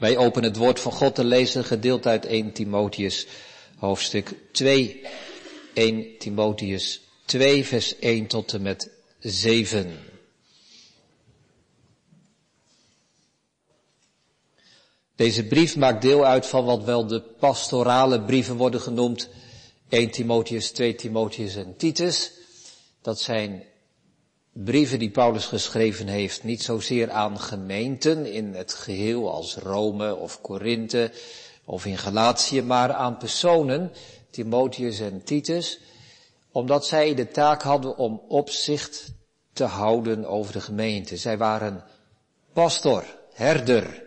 Wij openen het woord van God te lezen, gedeeld uit 1 Timotheus, hoofdstuk 2. 1 Timotheus 2, vers 1 tot en met 7. Deze brief maakt deel uit van wat wel de pastorale brieven worden genoemd. 1 Timotheus, 2 Timotheus en Titus. Dat zijn brieven die Paulus geschreven heeft, niet zozeer aan gemeenten in het geheel als Rome of Korinthe of in Galatië, maar aan personen, Timotheus en Titus, omdat zij de taak hadden om opzicht te houden over de gemeente. Zij waren pastor, herder.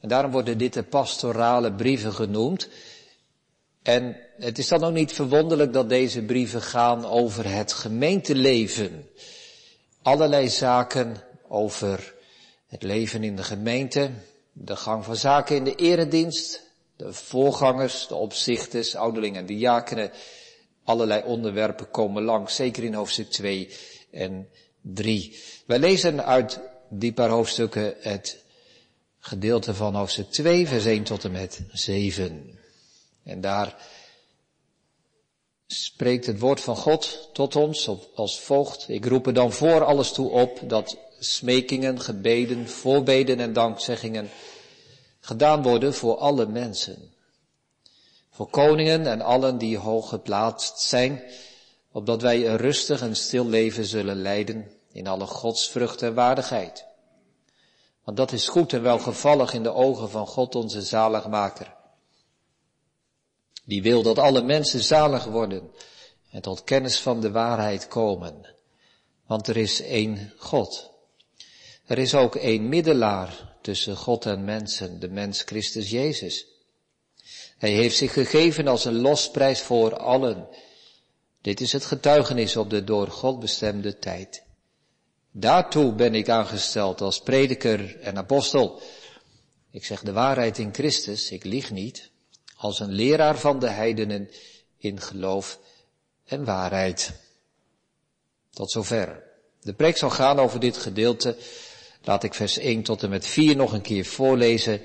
En daarom worden dit de pastorale brieven genoemd. En het is dan ook niet verwonderlijk dat deze brieven gaan over het gemeenteleven allerlei zaken over het leven in de gemeente, de gang van zaken in de eredienst, de voorgangers, de opzichters, ouderlingen en diakenen. Allerlei onderwerpen komen langs, zeker in hoofdstuk 2 en 3. Wij lezen uit die paar hoofdstukken het gedeelte van hoofdstuk 2, vers 1 tot en met 7. En daar spreekt het woord van God tot ons als volgt. Ik roep er dan voor alles toe op dat smekingen, gebeden, voorbeden en dankzeggingen gedaan worden voor alle mensen. Voor koningen en allen die hoog geplaatst zijn, opdat wij een rustig en stil leven zullen leiden in alle godsvrucht en waardigheid. Want dat is goed en welgevallig in de ogen van God onze zaligmaker die wil dat alle mensen zalig worden en tot kennis van de waarheid komen. Want er is één God. Er is ook één middelaar tussen God en mensen, de mens Christus Jezus. Hij heeft zich gegeven als een losprijs voor allen. Dit is het getuigenis op de door God bestemde tijd. Daartoe ben ik aangesteld als prediker en apostel. Ik zeg de waarheid in Christus, ik lieg niet als een leraar van de heidenen in geloof en waarheid. Tot zover. De preek zal gaan over dit gedeelte. Laat ik vers 1 tot en met 4 nog een keer voorlezen.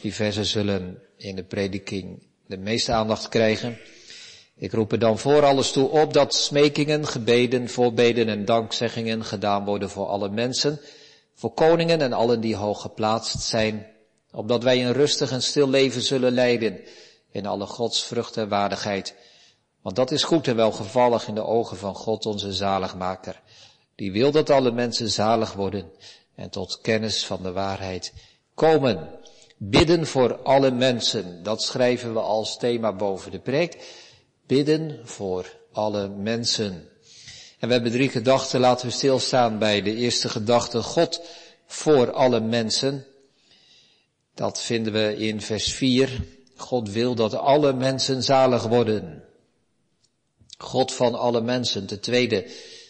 Die versen zullen in de prediking de meeste aandacht krijgen. Ik roep er dan voor alles toe op dat smekingen, gebeden, voorbeden en dankzeggingen gedaan worden voor alle mensen, voor koningen en allen die hoog geplaatst zijn, opdat wij een rustig en stil leven zullen leiden in alle godsvrucht en waardigheid. Want dat is goed en welgevallig in de ogen van God onze zaligmaker. Die wil dat alle mensen zalig worden en tot kennis van de waarheid komen. Bidden voor alle mensen, dat schrijven we als thema boven de preek. Bidden voor alle mensen. En we hebben drie gedachten, laten we stilstaan bij de eerste gedachte, God voor alle mensen. Dat vinden we in vers 4. God wil dat alle mensen zalig worden. God van alle mensen. De tweede,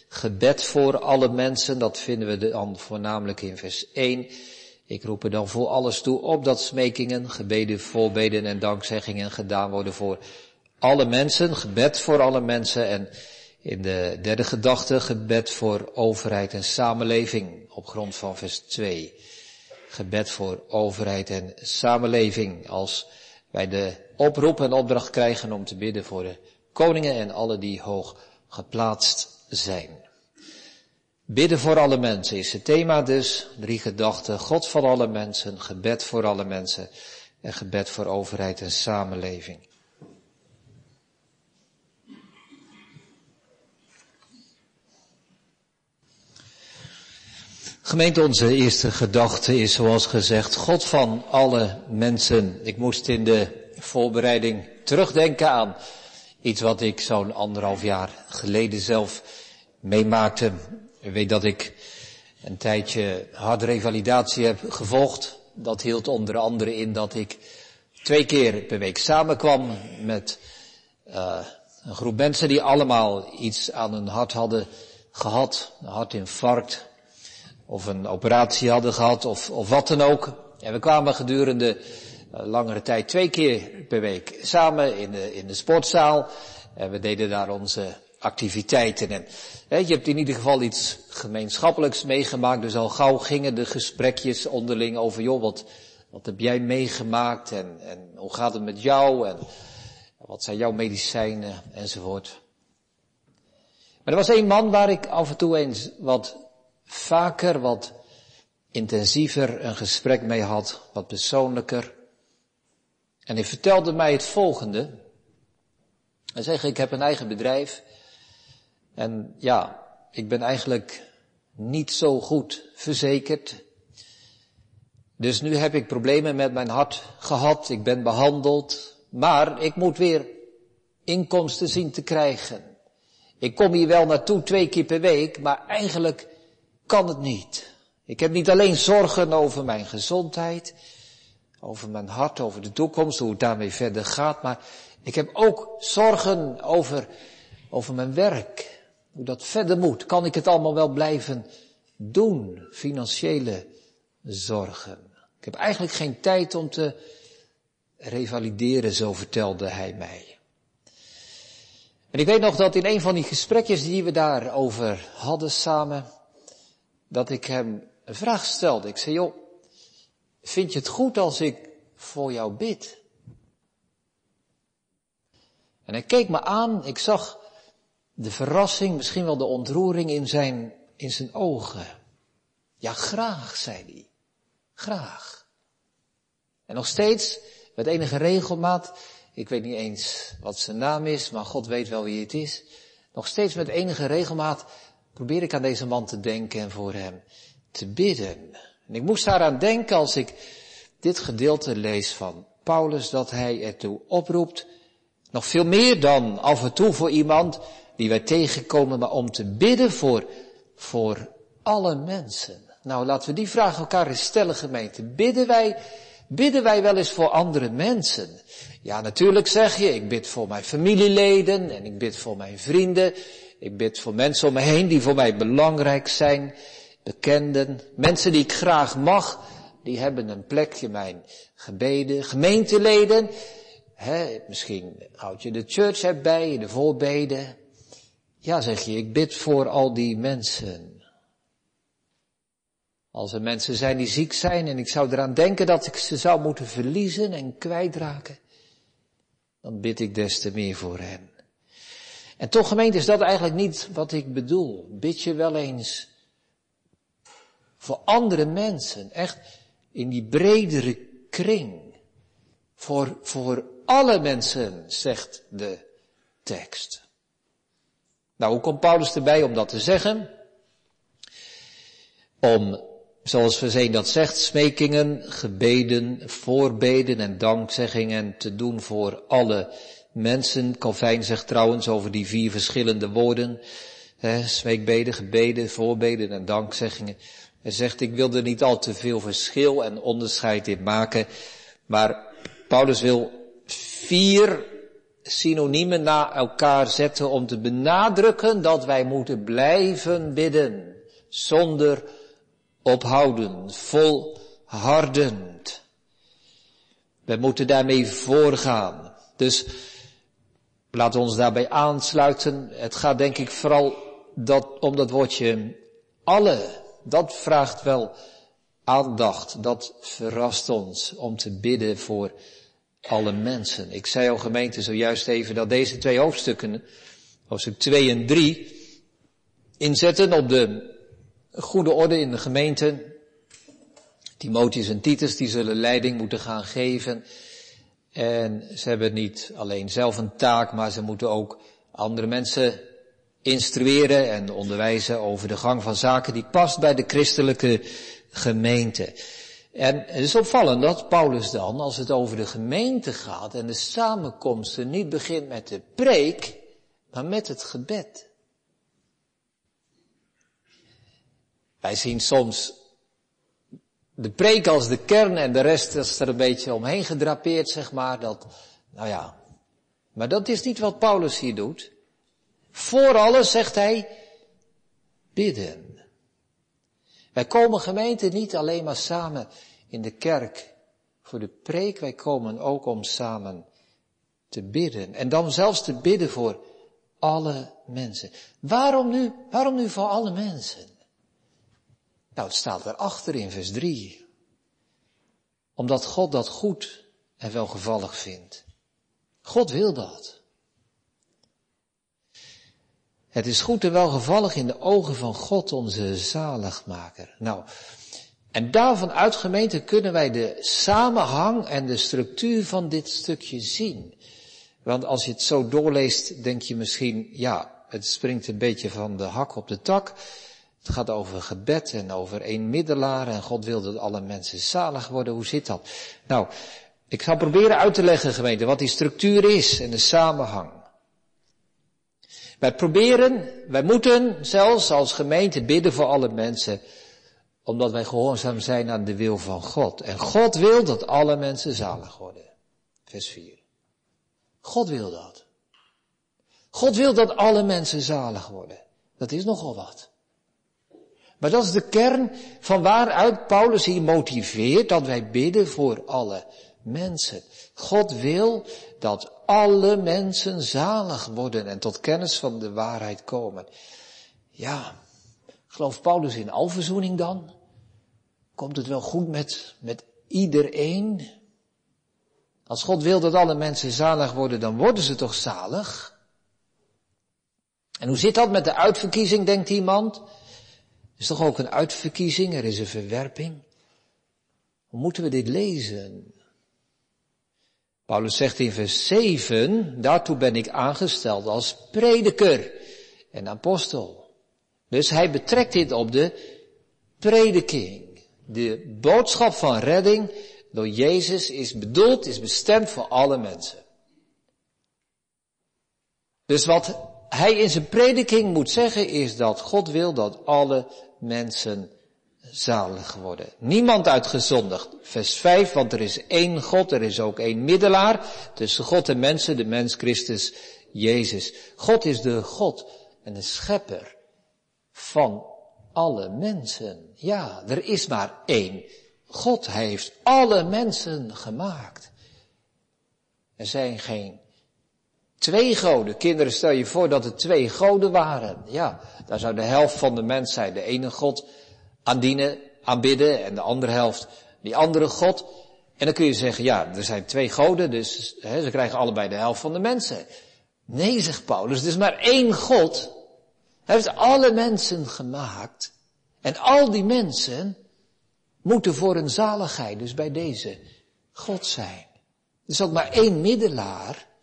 gebed voor alle mensen. Dat vinden we dan voornamelijk in vers 1. Ik roep er dan voor alles toe op dat smekingen, gebeden, voorbeden en dankzeggingen gedaan worden voor alle mensen. Gebed voor alle mensen. En in de derde gedachte, gebed voor overheid en samenleving op grond van vers 2. Gebed voor overheid en samenleving als wij de oproep en opdracht krijgen om te bidden voor de koningen en alle die hoog geplaatst zijn. Bidden voor alle mensen is het thema dus. Drie gedachten. God van alle mensen, gebed voor alle mensen en gebed voor overheid en samenleving. Gemeente, onze eerste gedachte is zoals gezegd, God van alle mensen. Ik moest in de voorbereiding terugdenken aan iets wat ik zo'n anderhalf jaar geleden zelf meemaakte. U weet dat ik een tijdje harde revalidatie heb gevolgd. Dat hield onder andere in dat ik twee keer per week samenkwam met uh, een groep mensen die allemaal iets aan hun hart hadden gehad. Een hartinfarct, of een operatie hadden gehad of, of wat dan ook. En we kwamen gedurende uh, langere tijd twee keer per week samen in de, in de sportzaal. En we deden daar onze activiteiten. En hè, je hebt in ieder geval iets gemeenschappelijks meegemaakt. Dus al gauw gingen de gesprekjes onderling over, joh, wat, Wat heb jij meegemaakt en, en hoe gaat het met jou en wat zijn jouw medicijnen enzovoort. Maar er was één man waar ik af en toe eens wat vaker, wat intensiever een gesprek mee had, wat persoonlijker. En hij vertelde mij het volgende. Hij zei, ik heb een eigen bedrijf. En ja, ik ben eigenlijk niet zo goed verzekerd. Dus nu heb ik problemen met mijn hart gehad. Ik ben behandeld. Maar ik moet weer inkomsten zien te krijgen. Ik kom hier wel naartoe twee keer per week, maar eigenlijk kan het niet. Ik heb niet alleen zorgen over mijn gezondheid, over mijn hart, over de toekomst, hoe het daarmee verder gaat, maar ik heb ook zorgen over, over mijn werk, hoe dat verder moet. Kan ik het allemaal wel blijven doen? Financiële zorgen. Ik heb eigenlijk geen tijd om te revalideren, zo vertelde hij mij. En ik weet nog dat in een van die gesprekjes die we daarover hadden samen, dat ik hem een vraag stelde. Ik zei, joh, vind je het goed als ik voor jou bid? En hij keek me aan, ik zag de verrassing, misschien wel de ontroering in zijn, in zijn ogen. Ja, graag, zei hij. Graag. En nog steeds, met enige regelmaat, ik weet niet eens wat zijn naam is, maar God weet wel wie het is. Nog steeds met enige regelmaat probeer ik aan deze man te denken en voor hem te bidden. En ik moest daaraan denken als ik dit gedeelte lees van Paulus, dat hij ertoe oproept, nog veel meer dan af en toe voor iemand die wij tegenkomen, maar om te bidden voor, voor alle mensen. Nou, laten we die vraag elkaar eens stellen, gemeente. Bidden wij, bidden wij wel eens voor andere mensen? Ja, natuurlijk zeg je, ik bid voor mijn familieleden en ik bid voor mijn vrienden. Ik bid voor mensen om me heen die voor mij belangrijk zijn. Bekenden, mensen die ik graag mag, die hebben een plekje mijn gebeden. Gemeenteleden, hè, misschien houd je de church erbij, de voorbeden. Ja, zeg je, ik bid voor al die mensen. Als er mensen zijn die ziek zijn en ik zou eraan denken dat ik ze zou moeten verliezen en kwijtraken, dan bid ik des te meer voor hen. En toch gemeente is dat eigenlijk niet wat ik bedoel. Bid je wel eens voor andere mensen, echt in die bredere kring. Voor, voor alle mensen, zegt de tekst. Nou, hoe komt Paulus erbij om dat te zeggen? Om, zoals Verzeen dat zegt, smekingen, gebeden, voorbeden en dankzeggingen te doen voor alle mensen. Calvijn zegt trouwens over die vier verschillende woorden. Hè, smeekbeden, gebeden, voorbeden en dankzeggingen. Hij zegt, ik wil er niet al te veel verschil en onderscheid in maken. Maar Paulus wil vier synoniemen na elkaar zetten om te benadrukken dat wij moeten blijven bidden. Zonder ophouden, volhardend. We moeten daarmee voorgaan. Dus laten we ons daarbij aansluiten. Het gaat denk ik vooral dat, om dat woordje alle. Dat vraagt wel aandacht. Dat verrast ons om te bidden voor alle mensen. Ik zei al gemeente zojuist even dat deze twee hoofdstukken, hoofdstuk 2 en 3, inzetten op de goede orde in de gemeente. Timotheus en Titus die zullen leiding moeten gaan geven. En ze hebben niet alleen zelf een taak, maar ze moeten ook andere mensen instrueren en onderwijzen over de gang van zaken die past bij de christelijke gemeente. En het is opvallend dat Paulus dan, als het over de gemeente gaat en de samenkomsten, niet begint met de preek, maar met het gebed. Wij zien soms de preek als de kern en de rest is er een beetje omheen gedrapeerd, zeg maar. Dat, nou ja. Maar dat is niet wat Paulus hier doet. Voor alles zegt hij, bidden. Wij komen gemeente niet alleen maar samen in de kerk voor de preek, wij komen ook om samen te bidden. En dan zelfs te bidden voor alle mensen. Waarom nu, waarom nu voor alle mensen? Nou, het staat erachter in vers 3. Omdat God dat goed en welgevallig vindt. God wil dat. Het is goed en welgevallig in de ogen van God, onze zaligmaker. Nou, en daarvan uit gemeente kunnen wij de samenhang en de structuur van dit stukje zien. Want als je het zo doorleest, denk je misschien, ja, het springt een beetje van de hak op de tak. Het gaat over gebed en over één middelaar en God wil dat alle mensen zalig worden. Hoe zit dat? Nou, ik ga proberen uit te leggen, gemeente, wat die structuur is en de samenhang. Wij proberen, wij moeten zelfs als gemeente bidden voor alle mensen, omdat wij gehoorzaam zijn aan de wil van God. En God wil dat alle mensen zalig worden. Vers 4. God wil dat. God wil dat alle mensen zalig worden. Dat is nogal wat. Maar dat is de kern van waaruit Paulus hier motiveert dat wij bidden voor alle mensen. God wil dat alle mensen zalig worden en tot kennis van de waarheid komen. Ja, gelooft Paulus in alverzoening dan? Komt het wel goed met, met iedereen? Als God wil dat alle mensen zalig worden, dan worden ze toch zalig? En hoe zit dat met de uitverkiezing, denkt iemand? Is toch ook een uitverkiezing, er is een verwerping. Hoe moeten we dit lezen? Paulus zegt in vers 7, daartoe ben ik aangesteld als prediker en apostel. Dus hij betrekt dit op de prediking. De boodschap van redding door Jezus is bedoeld, is bestemd voor alle mensen. Dus wat hij in zijn prediking moet zeggen is dat God wil dat alle mensen zalig worden. Niemand uitgezondigd. Vers 5, want er is één God, er is ook één middelaar tussen God en mensen, de mens Christus Jezus. God is de God en de schepper van alle mensen. Ja, er is maar één God. Heeft alle mensen gemaakt. Er zijn geen twee goden. Kinderen, stel je voor dat er twee goden waren. Ja, daar zou de helft van de mensheid de ene God aandienen, aanbidden en de andere helft die andere God. En dan kun je zeggen, ja, er zijn twee goden, dus hè, ze krijgen allebei de helft van de mensen. Nee, zegt Paulus, er is maar één God. Hij heeft alle mensen gemaakt. En al die mensen moeten voor een zaligheid, dus bij deze, God zijn. Er is ook maar één middelaar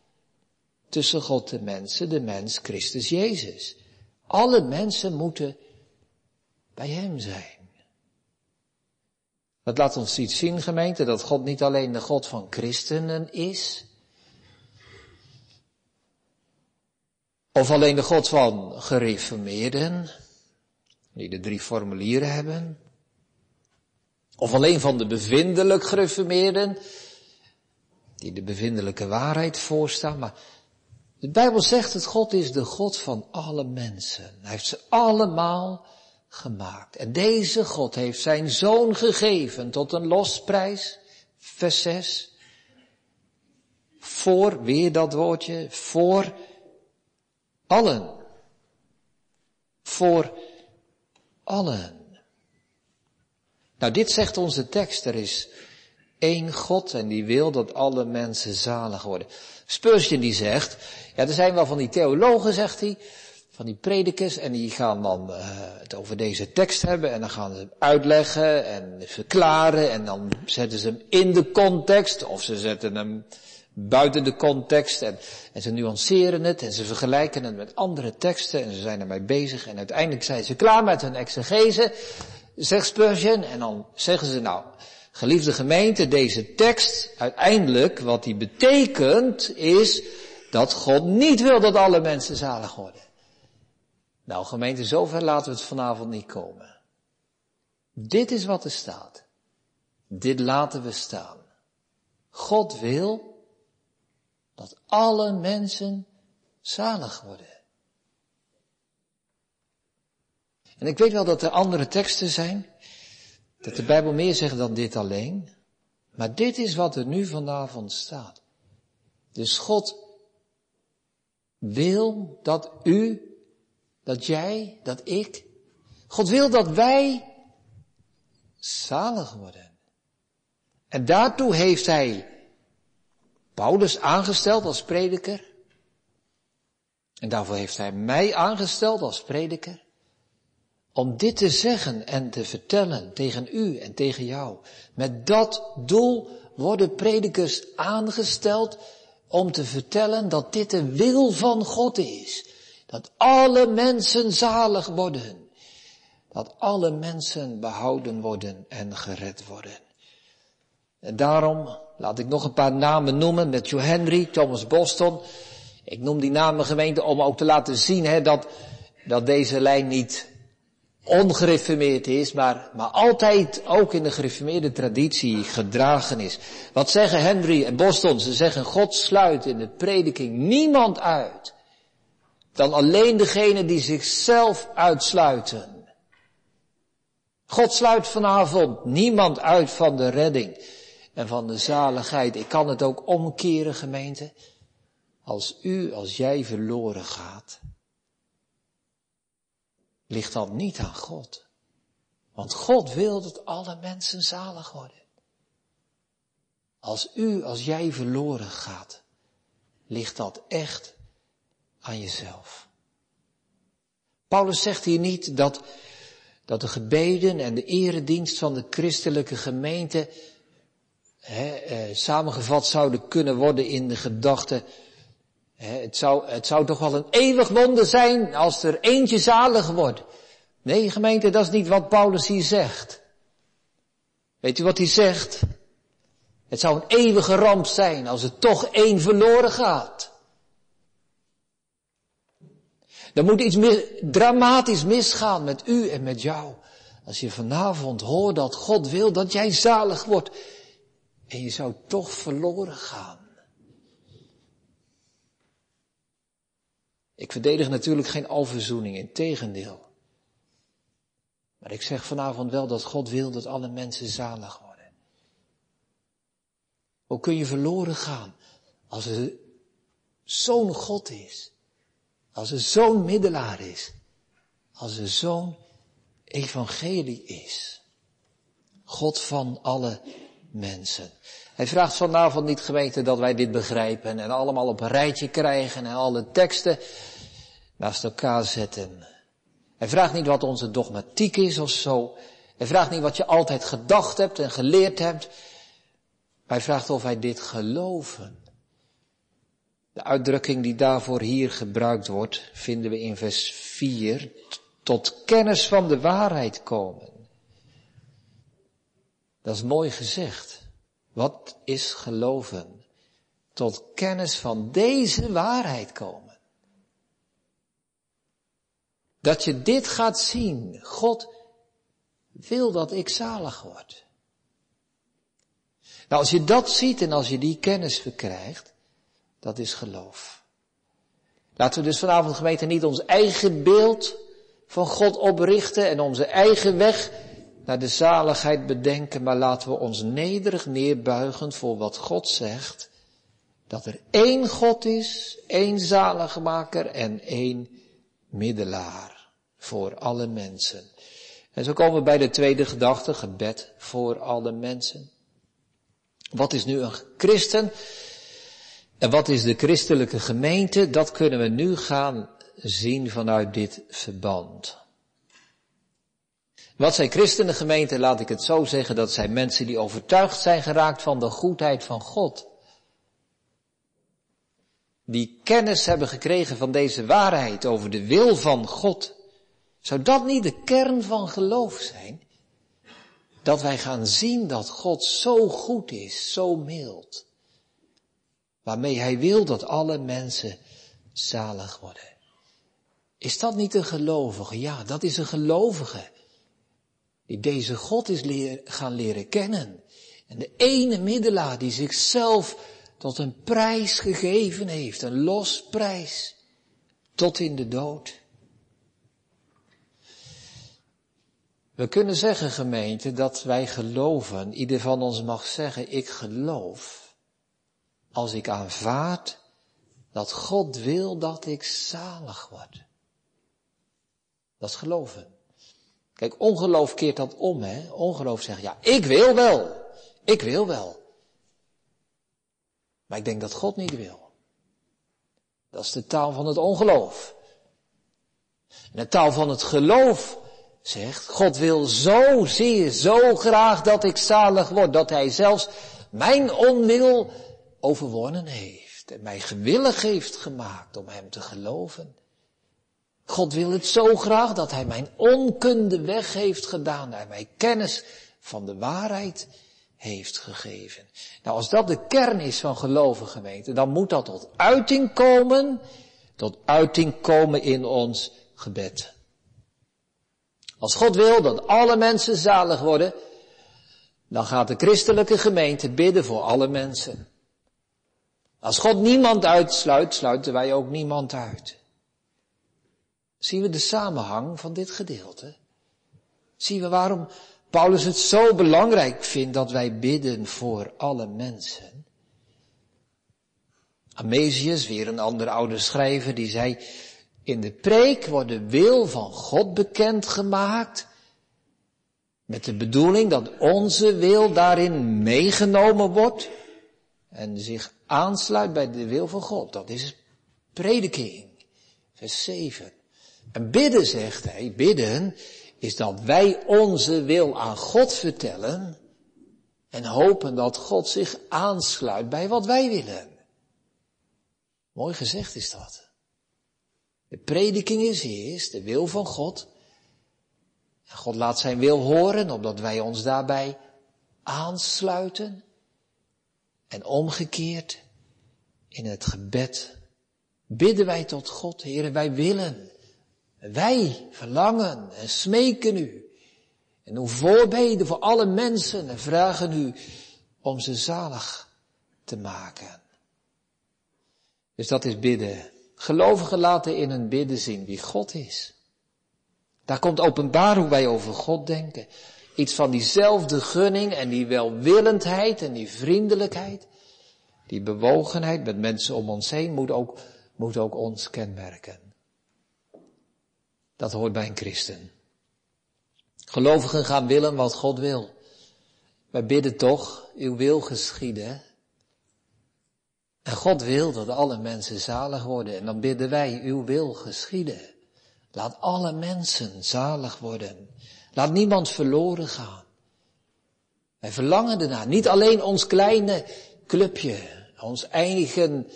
tussen God en mensen, de mens Christus Jezus. Alle mensen moeten bij Hem zijn. Dat laat ons iets zien, gemeente, dat God niet alleen de God van christenen is, of alleen de God van gereformeerden, die de drie formulieren hebben, of alleen van de bevindelijk gereformeerden, die de bevindelijke waarheid voorstaan, maar de Bijbel zegt dat God is de God van alle mensen. Hij heeft ze allemaal gemaakt. En deze God heeft zijn zoon gegeven tot een losprijs, vers 6. Voor, weer dat woordje, voor allen. Voor allen. Nou, dit zegt onze tekst. Er is één God en die wil dat alle mensen zalig worden. Spurgeon die zegt, ja, er zijn wel van die theologen, zegt hij, van die predikers en die gaan dan uh, het over deze tekst hebben en dan gaan ze hem uitleggen en verklaren en dan zetten ze hem in de context of ze zetten hem buiten de context en, en ze nuanceren het en ze vergelijken het met andere teksten en ze zijn ermee bezig en uiteindelijk zijn ze klaar met hun exegese, zegt Spurgeon en dan zeggen ze nou, geliefde gemeente, deze tekst uiteindelijk wat die betekent is dat God niet wil dat alle mensen zalig worden. Nou gemeente, zover laten we het vanavond niet komen. Dit is wat er staat. Dit laten we staan. God wil dat alle mensen zalig worden. En ik weet wel dat er andere teksten zijn, dat de Bijbel meer zegt dan dit alleen, maar dit is wat er nu vanavond staat. Dus God wil dat u dat jij, dat ik, God wil dat wij zalig worden. En daartoe heeft hij Paulus aangesteld als prediker. En daarvoor heeft hij mij aangesteld als prediker. Om dit te zeggen en te vertellen tegen u en tegen jou. Met dat doel worden predikers aangesteld om te vertellen dat dit de wil van God is. Dat alle mensen zalig worden. Dat alle mensen behouden worden en gered worden. En daarom laat ik nog een paar namen noemen. met Joe Henry, Thomas Boston. Ik noem die namen gemeente om ook te laten zien hè, dat, dat deze lijn niet ongereformeerd is, maar, maar altijd ook in de gereformeerde traditie gedragen is. Wat zeggen Henry en Boston? Ze zeggen God sluit in de prediking niemand uit dan alleen degene die zichzelf uitsluiten. God sluit vanavond niemand uit van de redding en van de zaligheid. Ik kan het ook omkeren, gemeente. Als u, als jij verloren gaat, ligt dat niet aan God. Want God wil dat alle mensen zalig worden. Als u, als jij verloren gaat, ligt dat echt aan jezelf. Paulus zegt hier niet dat, dat de gebeden en de eredienst van de christelijke gemeente eh, samengevat zouden kunnen worden in de gedachte, het, zou, het zou toch wel een eeuwig wonder zijn als er eentje zalig wordt. Nee, gemeente, dat is niet wat Paulus hier zegt. Weet u wat hij zegt? Het zou een eeuwige ramp zijn als er toch één verloren gaat. Er moet iets mis, dramatisch misgaan met u en met jou. Als je vanavond hoort dat God wil dat jij zalig wordt. En je zou toch verloren gaan. Ik verdedig natuurlijk geen alverzoening, in tegendeel. Maar ik zeg vanavond wel dat God wil dat alle mensen zalig worden. Hoe kun je verloren gaan als er zo'n God is? Als er zo'n middelaar is? Als er zo'n evangelie is? God van alle mensen. Hij vraagt vanavond niet gemeente dat wij dit begrijpen en allemaal op een rijtje krijgen en alle teksten naast elkaar zetten. Hij vraagt niet wat onze dogmatiek is of zo. Hij vraagt niet wat je altijd gedacht hebt en geleerd hebt. hij vraagt of wij dit geloven. De uitdrukking die daarvoor hier gebruikt wordt, vinden we in vers 4. Tot kennis van de waarheid komen. Dat is mooi gezegd. Wat is geloven? Tot kennis van deze waarheid komen. Dat je dit gaat zien. God wil dat ik zalig word. Nou, als je dat ziet en als je die kennis verkrijgt, dat is geloof. Laten we dus vanavond gemeente niet ons eigen beeld van God oprichten en onze eigen weg naar de zaligheid bedenken, maar laten we ons nederig neerbuigen voor wat God zegt. Dat er één God is, één zaligmaker en één middelaar voor alle mensen. En zo komen we bij de tweede gedachte, gebed voor alle mensen. Wat is nu een christen? En wat is de christelijke gemeente? Dat kunnen we nu gaan zien vanuit dit verband. Wat zijn christenengemeenten, laat ik het zo zeggen, dat zijn mensen die overtuigd zijn geraakt van de goedheid van God. Die kennis hebben gekregen van deze waarheid over de wil van God. Zou dat niet de kern van geloof zijn? Dat wij gaan zien dat God zo goed is, zo mild. Waarmee Hij wil dat alle mensen zalig worden. Is dat niet een gelovige? Ja, dat is een gelovige die deze God is gaan leren kennen. En de ene middelaar die zichzelf tot een prijs gegeven heeft, een losprijs, tot in de dood. We kunnen zeggen, gemeente, dat wij geloven, ieder van ons mag zeggen, ik geloof, als ik aanvaard dat God wil dat ik zalig word. Dat is geloven. Kijk, ongeloof keert dat om, hè. Ongeloof zegt, ja, ik wil wel. Ik wil wel. Maar ik denk dat God niet wil. Dat is de taal van het ongeloof. En de taal van het geloof zegt, God wil zo zeer, zo graag dat ik zalig word, dat Hij zelfs mijn onwil overwonnen heeft en mij gewillig heeft gemaakt om Hem te geloven. God wil het zo graag dat Hij mijn onkunde weg heeft gedaan en mij kennis van de waarheid heeft gegeven. Nou, als dat de kern is van geloven gemeente, dan moet dat tot uiting komen, tot uiting komen in ons gebed. Als God wil dat alle mensen zalig worden, dan gaat de christelijke gemeente bidden voor alle mensen. Als God niemand uitsluit, sluiten wij ook niemand uit. Zien we de samenhang van dit gedeelte? Zien we waarom Paulus het zo belangrijk vindt dat wij bidden voor alle mensen? Amesius, weer een andere oude schrijver, die zei, in de preek wordt de wil van God bekendgemaakt. Met de bedoeling dat onze wil daarin meegenomen wordt. En zich aansluit bij de wil van God. Dat is prediking. Vers 7. En bidden, zegt hij, bidden is dat wij onze wil aan God vertellen. En hopen dat God zich aansluit bij wat wij willen. Mooi gezegd is dat. De prediking is eerst de wil van God. En God laat zijn wil horen, opdat wij ons daarbij aansluiten. En omgekeerd, in het gebed, bidden wij tot God, Heer, wij willen. Wij verlangen en smeken u. En doen voorbeden voor alle mensen en vragen u om ze zalig te maken. Dus dat is bidden. Gelovigen laten in hun bidden zien wie God is. Daar komt openbaar hoe wij over God denken. Iets van diezelfde gunning en die welwillendheid en die vriendelijkheid. Die bewogenheid met mensen om ons heen moet ook, moet ook ons kenmerken. Dat hoort bij een christen. Gelovigen gaan willen wat God wil. Wij bidden toch, uw wil geschieden. En God wil dat alle mensen zalig worden. En dan bidden wij, uw wil geschieden. Laat alle mensen zalig worden. Laat niemand verloren gaan. Wij verlangen ernaar. Niet alleen ons kleine clubje, ons eigen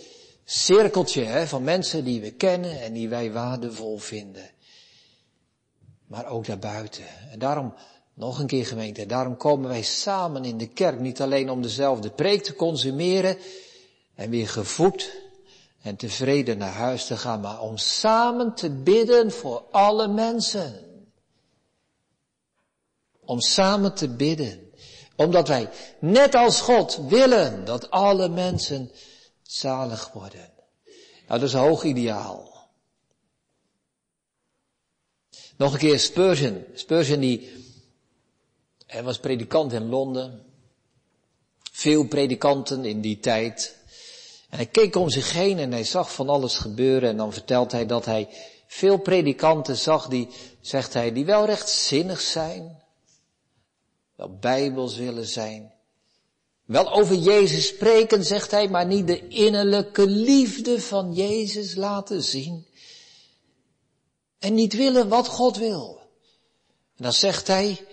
cirkeltje hè, van mensen die we kennen en die wij waardevol vinden. Maar ook daarbuiten. En daarom, nog een keer gemeente, daarom komen wij samen in de kerk. Niet alleen om dezelfde preek te consumeren, en weer gevoed en tevreden naar huis te gaan, maar om samen te bidden voor alle mensen. Om samen te bidden. Omdat wij, net als God, willen dat alle mensen zalig worden. Nou, dat is een hoog ideaal. Nog een keer Spurgeon. Spurgeon die, hij was predikant in Londen. Veel predikanten in die tijd. En hij keek om zich heen en hij zag van alles gebeuren en dan vertelt hij dat hij veel predikanten zag die, zegt hij, die wel rechtzinnig zijn, wel bijbels willen zijn, wel over Jezus spreken, zegt hij, maar niet de innerlijke liefde van Jezus laten zien. En niet willen wat God wil. En dan zegt hij,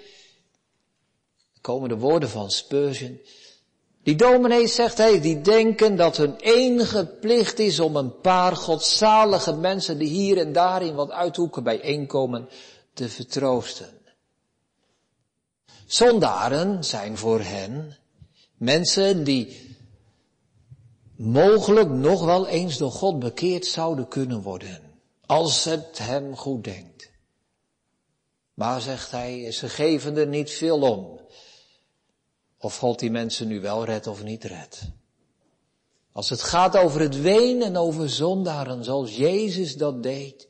komen de woorden van Spurgeon, die dominees, zegt hij, die denken dat hun enige plicht is om een paar godzalige mensen die hier en daar in wat uithoeken bijeenkomen te vertroosten. Zondaren zijn voor hen mensen die mogelijk nog wel eens door God bekeerd zouden kunnen worden, als het hem goed denkt. Maar, zegt hij, ze geven er niet veel om of God die mensen nu wel redt of niet redt. Als het gaat over het wenen en over zondaren, zoals Jezus dat deed,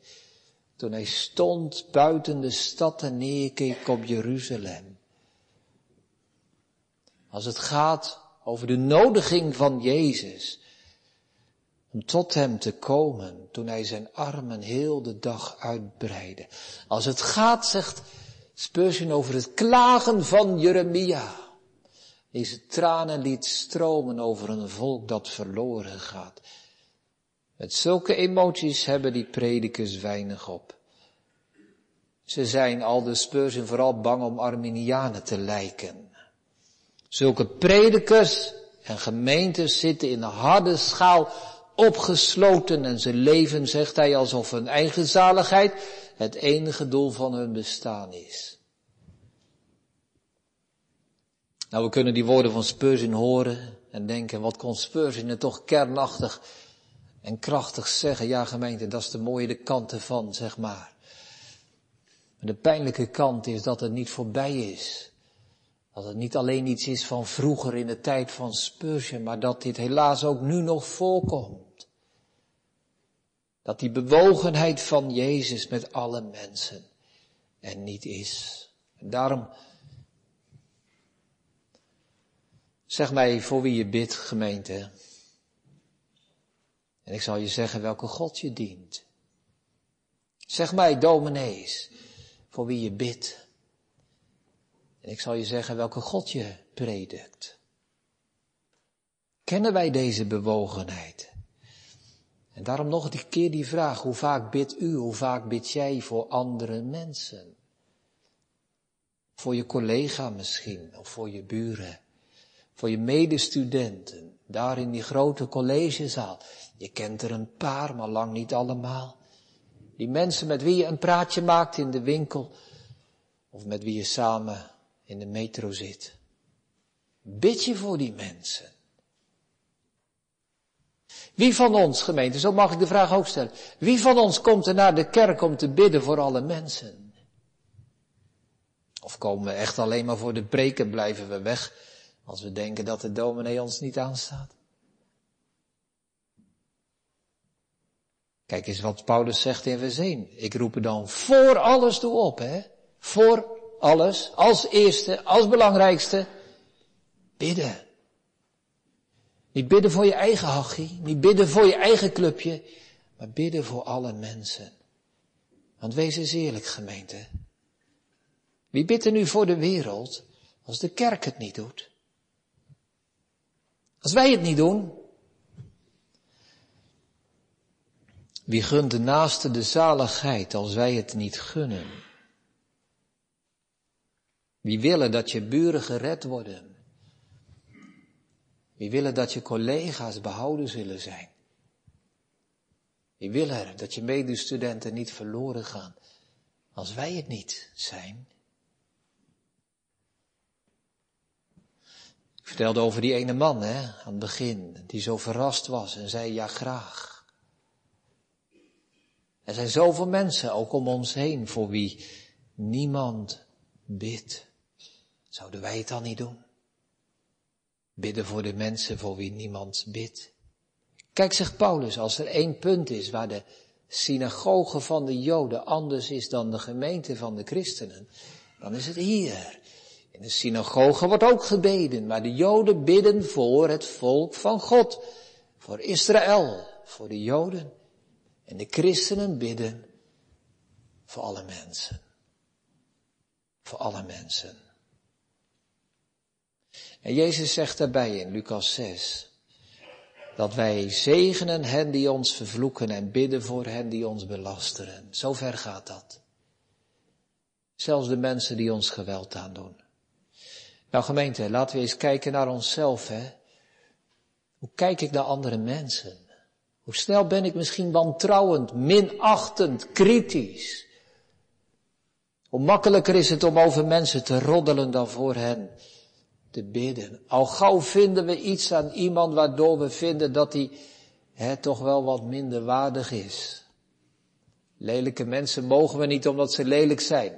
toen hij stond buiten de stad en neerkeek op Jeruzalem. Als het gaat over de nodiging van Jezus om tot hem te komen, toen hij zijn armen heel de dag uitbreidde. Als het gaat, zegt Spurgeon, over het klagen van Jeremia Deze tranen liet stromen over een volk dat verloren gaat. Met zulke emoties hebben die predikers weinig op. Ze zijn al de speurs en vooral bang om Arminianen te lijken. Zulke predikers en gemeentes zitten in harde schaal opgesloten en ze leven, zegt hij, alsof hun eigen zaligheid het enige doel van hun bestaan is. Nou, we kunnen die woorden van Spurgeon horen en denken, wat kon Spurgeon er toch kernachtig en krachtig zeggen. Ja, gemeente, dat is de mooie de kant ervan, zeg maar. Maar de pijnlijke kant is dat het niet voorbij is. Dat het niet alleen iets is van vroeger in de tijd van Spurgeon, maar dat dit helaas ook nu nog voorkomt. Dat die bewogenheid van Jezus met alle mensen er niet is. En daarom zeg mij voor wie je bidt, gemeente. En ik zal je zeggen welke God je dient. Zeg mij, dominees, voor wie je bidt. En ik zal je zeggen welke God je predikt. Kennen wij deze bewogenheid? En daarom nog een keer die vraag, hoe vaak bidt u, hoe vaak bid jij voor andere mensen? Voor je collega misschien, of voor je buren, voor je medestudenten, daar in die grote collegezaal. Je kent er een paar, maar lang niet allemaal. Die mensen met wie je een praatje maakt in de winkel, of met wie je samen in de metro zit. Bid je voor die mensen. Wie van ons, gemeente, zo mag ik de vraag ook stellen. Wie van ons komt er naar de kerk om te bidden voor alle mensen? Of komen we echt alleen maar voor de preken, blijven we weg als we denken dat de dominee ons niet aanstaat? Kijk eens wat Paulus zegt in vers 1. Ik roep er dan voor alles toe op, hè? Voor alles, als eerste, als belangrijkste, bidden. Niet bidden voor je eigen hachie, niet bidden voor je eigen clubje, maar bidden voor alle mensen. Want wees eens eerlijk, gemeente. Wie bidt er nu voor de wereld als de kerk het niet doet? Als wij het niet doen, wie gunt de naaste de zaligheid als wij het niet gunnen? Wie willen dat je buren gered worden? Wie willen dat je collega's behouden zullen zijn? Wie willen dat je medestudenten niet verloren gaan als wij het niet zijn? Ik vertelde over die ene man, hè, aan het begin, die zo verrast was en zei ja graag. Er zijn zoveel mensen, ook om ons heen, voor wie niemand bidt. Zouden wij het dan niet doen? Bidden voor de mensen voor wie niemand bidt. Kijk, zegt Paulus, als er één punt is waar de synagoge van de Joden anders is dan de gemeente van de christenen, dan is het hier. In de synagoge wordt ook gebeden, maar de Joden bidden voor het volk van God, voor Israël, voor de Joden. En de christenen bidden voor alle mensen. Voor alle mensen. En Jezus zegt daarbij in Lucas 6, dat wij zegenen hen die ons vervloeken en bidden voor hen die ons belasteren. Zo ver gaat dat. Zelfs de mensen die ons geweld aandoen. Nou gemeente, laten we eens kijken naar onszelf, hè. Hoe kijk ik naar andere mensen? Hoe snel ben ik misschien wantrouwend, minachtend, kritisch? Hoe makkelijker is het om over mensen te roddelen dan voor hen te bidden. Al gauw vinden we iets aan iemand waardoor we vinden dat hij hè, toch wel wat minder waardig is. Lelijke mensen mogen we niet omdat ze lelijk zijn.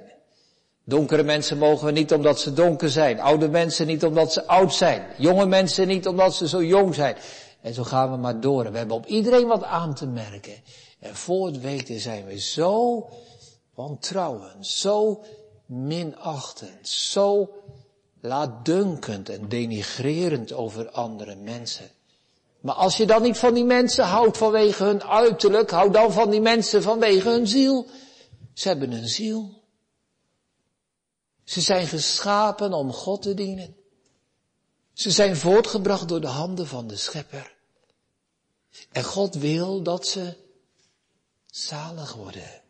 Donkere mensen mogen we niet omdat ze donker zijn. Oude mensen niet omdat ze oud zijn. Jonge mensen niet omdat ze zo jong zijn. En zo gaan we maar door. We hebben op iedereen wat aan te merken. En voor het weten zijn we zo wantrouwend, zo minachtend, zo laatdunkend en denigrerend over andere mensen. Maar als je dan niet van die mensen houdt vanwege hun uiterlijk, hou dan van die mensen vanwege hun ziel. Ze hebben een ziel. Ze zijn geschapen om God te dienen. Ze zijn voortgebracht door de handen van de schepper. En God wil dat ze zalig worden.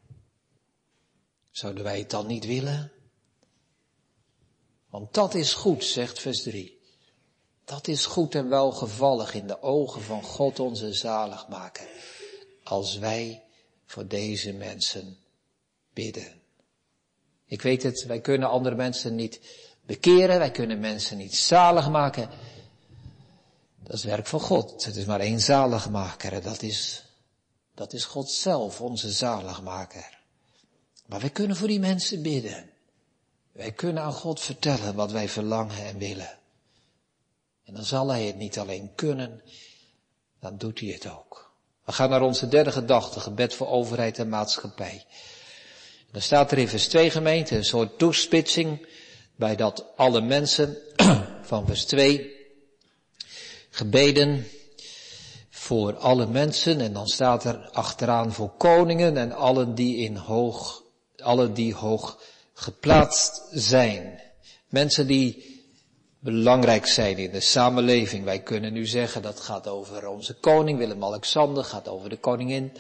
Zouden wij het dan niet willen? Want dat is goed, zegt vers 3. Dat is goed en welgevallig in de ogen van God onze zaligmaker. Als wij voor deze mensen bidden. Ik weet het, wij kunnen andere mensen niet bekeren, wij kunnen mensen niet zalig maken. Dat is werk van God. Het is maar één zaligmaker dat is, dat is God zelf, onze zaligmaker. Maar wij kunnen voor die mensen bidden. Wij kunnen aan God vertellen wat wij verlangen en willen. En dan zal Hij het niet alleen kunnen, dan doet Hij het ook. We gaan naar onze derde gedachte, gebed voor overheid en maatschappij. dan staat er in vers 2 gemeente een soort toespitsing bij dat alle mensen van vers 2 gebeden voor alle mensen en dan staat er achteraan voor koningen en allen die in hoog, alle die hoog geplaatst zijn. Mensen die belangrijk zijn in de samenleving. Wij kunnen nu zeggen dat gaat over onze koning Willem-Alexander, gaat over de koningin,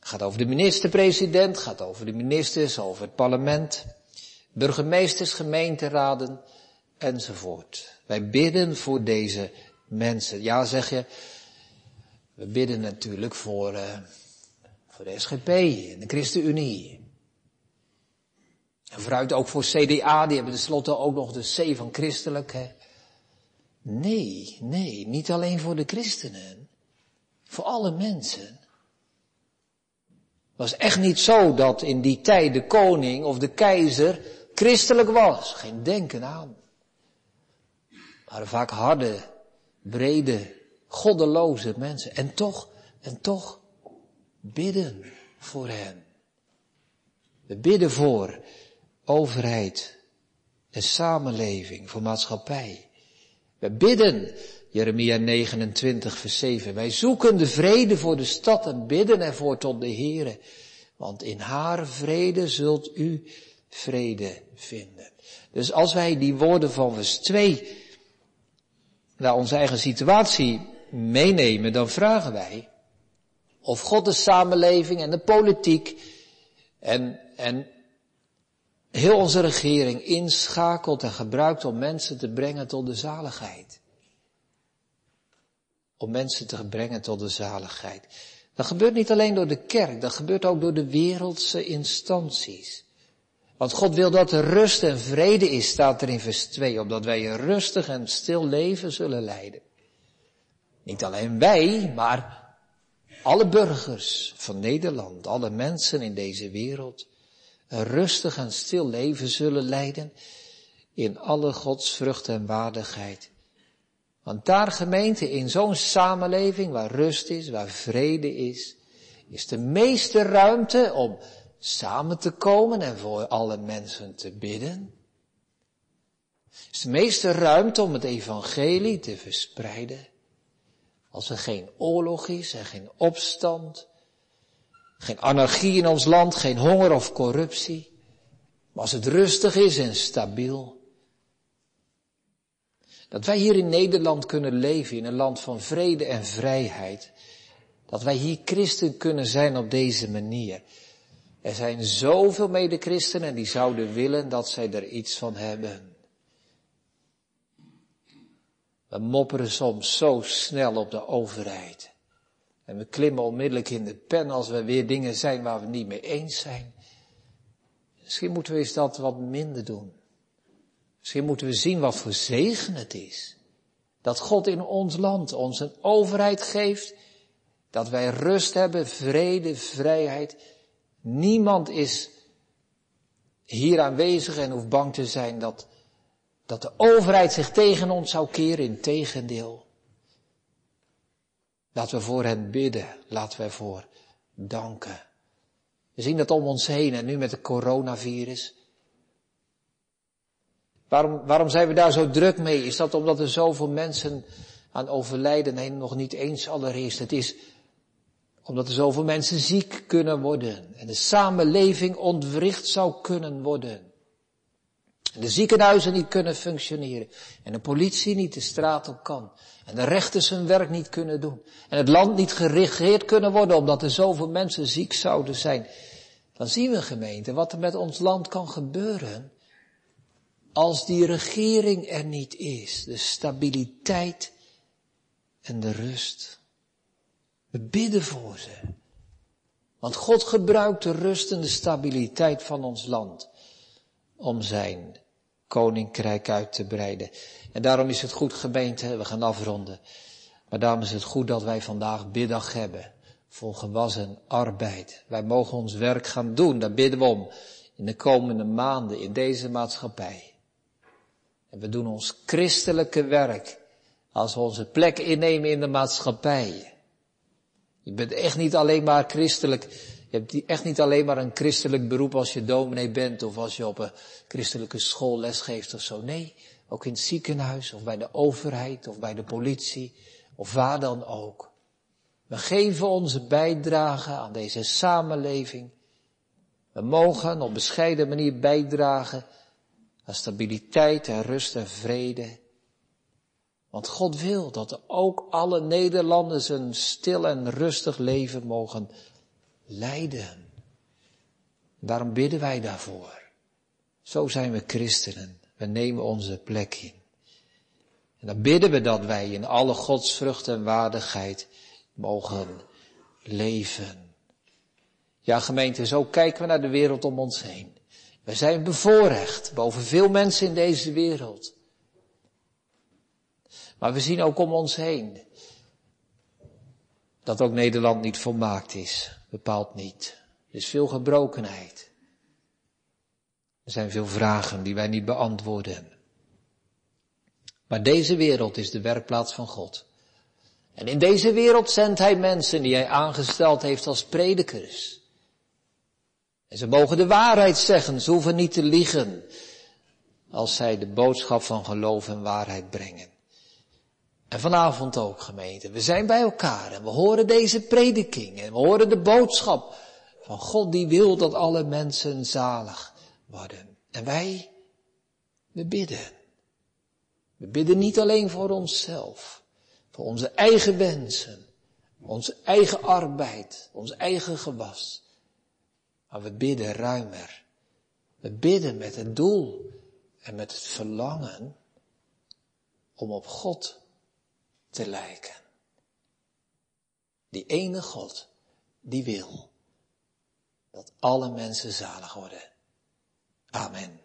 gaat over de minister-president, gaat over de ministers, over het parlement, burgemeesters, gemeenteraden enzovoort. Wij bidden voor deze mensen. Ja, zeg je, we bidden natuurlijk voor, uh, voor de SGP en de ChristenUnie. En vooruit ook voor CDA, die hebben tenslotte ook nog de C van christelijk. Hè? Nee, nee, niet alleen voor de christenen. Voor alle mensen. Het was echt niet zo dat in die tijd de koning of de keizer christelijk was. Geen denken aan. Maar vaak harde, brede, goddeloze mensen. En toch, en toch bidden voor hen. We bidden voor overheid en samenleving, voor maatschappij. We bidden, Jeremia 29, vers 7. Wij zoeken de vrede voor de stad en bidden ervoor tot de Heere. Want in haar vrede zult u vrede vinden. Dus als wij die woorden van vers 2 naar onze eigen situatie meenemen, dan vragen wij of God de samenleving en de politiek en, en heel onze regering inschakelt en gebruikt om mensen te brengen tot de zaligheid. Om mensen te brengen tot de zaligheid. Dat gebeurt niet alleen door de kerk, dat gebeurt ook door de wereldse instanties. Want God wil dat er rust en vrede is, staat er in vers 2, opdat wij een rustig en stil leven zullen leiden. Niet alleen wij, maar alle burgers van Nederland, alle mensen in deze wereld, een rustig en stil leven zullen leiden in alle godsvrucht en waardigheid. Want daar gemeente, in zo'n samenleving waar rust is, waar vrede is, is de meeste ruimte om samen te komen en voor alle mensen te bidden. Is de meeste ruimte om het evangelie te verspreiden. Als er geen oorlog is en geen opstand, geen anarchie in ons land, geen honger of corruptie. Maar als het rustig is en stabiel. Dat wij hier in Nederland kunnen leven in een land van vrede en vrijheid. Dat wij hier christen kunnen zijn op deze manier. Er zijn zoveel medechristenen die zouden willen dat zij er iets van hebben. We mopperen soms zo snel op de overheid. En we klimmen onmiddellijk in de pen als we weer dingen zijn waar we niet mee eens zijn. Misschien moeten we eens dat wat minder doen. Misschien moeten we zien wat voor zegen het is. Dat God in ons land ons een overheid geeft. Dat wij rust hebben, vrede, vrijheid. Niemand is hier aanwezig en hoeft bang te zijn dat, dat de overheid zich tegen ons zou keren. Integendeel. Laten we voor hen bidden. Laten we voor danken. We zien dat om ons heen en nu met het coronavirus. Waarom, waarom zijn we daar zo druk mee? Is dat omdat er zoveel mensen aan overlijden? Nee, nog niet eens allereerst. Het is omdat er zoveel mensen ziek kunnen worden en de samenleving ontwricht zou kunnen worden. De ziekenhuizen niet kunnen functioneren. En de politie niet de straat op kan. En de rechters hun werk niet kunnen doen. En het land niet geregeerd kunnen worden omdat er zoveel mensen ziek zouden zijn. Dan zien we gemeente wat er met ons land kan gebeuren als die regering er niet is. De stabiliteit en de rust. We bidden voor ze. Want God gebruikt de rust en de stabiliteit van ons land om zijn koninkrijk uit te breiden. En daarom is het goed gemeente, we gaan afronden. Maar daarom is het goed dat wij vandaag biddag hebben. Voor gewassen arbeid. Wij mogen ons werk gaan doen, daar bidden we om. In de komende maanden in deze maatschappij. En we doen ons christelijke werk. Als we onze plek innemen in de maatschappij. Je bent echt niet alleen maar christelijk. Je hebt echt niet alleen maar een christelijk beroep als je dominee bent of als je op een christelijke school lesgeeft of zo. Nee, ook in het ziekenhuis of bij de overheid of bij de politie of waar dan ook. We geven onze bijdrage aan deze samenleving. We mogen op bescheiden manier bijdragen aan stabiliteit en rust en vrede. Want God wil dat ook alle Nederlanders een stil en rustig leven mogen leiden. Daarom bidden wij daarvoor. Zo zijn we christenen. We nemen onze plek in. En dan bidden we dat wij in alle godsvrucht en waardigheid mogen leven. Ja, gemeente, zo kijken we naar de wereld om ons heen. We zijn bevoorrecht boven veel mensen in deze wereld. Maar we zien ook om ons heen dat ook Nederland niet volmaakt is. Bepaald niet. Er is veel gebrokenheid. Er zijn veel vragen die wij niet beantwoorden. Maar deze wereld is de werkplaats van God. En in deze wereld zendt Hij mensen die Hij aangesteld heeft als predikers. En ze mogen de waarheid zeggen, ze hoeven niet te liegen, als zij de boodschap van geloof en waarheid brengen. En vanavond ook gemeente. We zijn bij elkaar en we horen deze prediking en we horen de boodschap van God die wil dat alle mensen zalig worden. En wij, we bidden. We bidden niet alleen voor onszelf, voor onze eigen wensen, onze eigen arbeid, ons eigen gewas. Maar we bidden ruimer. We bidden met het doel en met het verlangen om op God te lijken. Die ene God, die wil dat alle mensen zalig worden. Amen.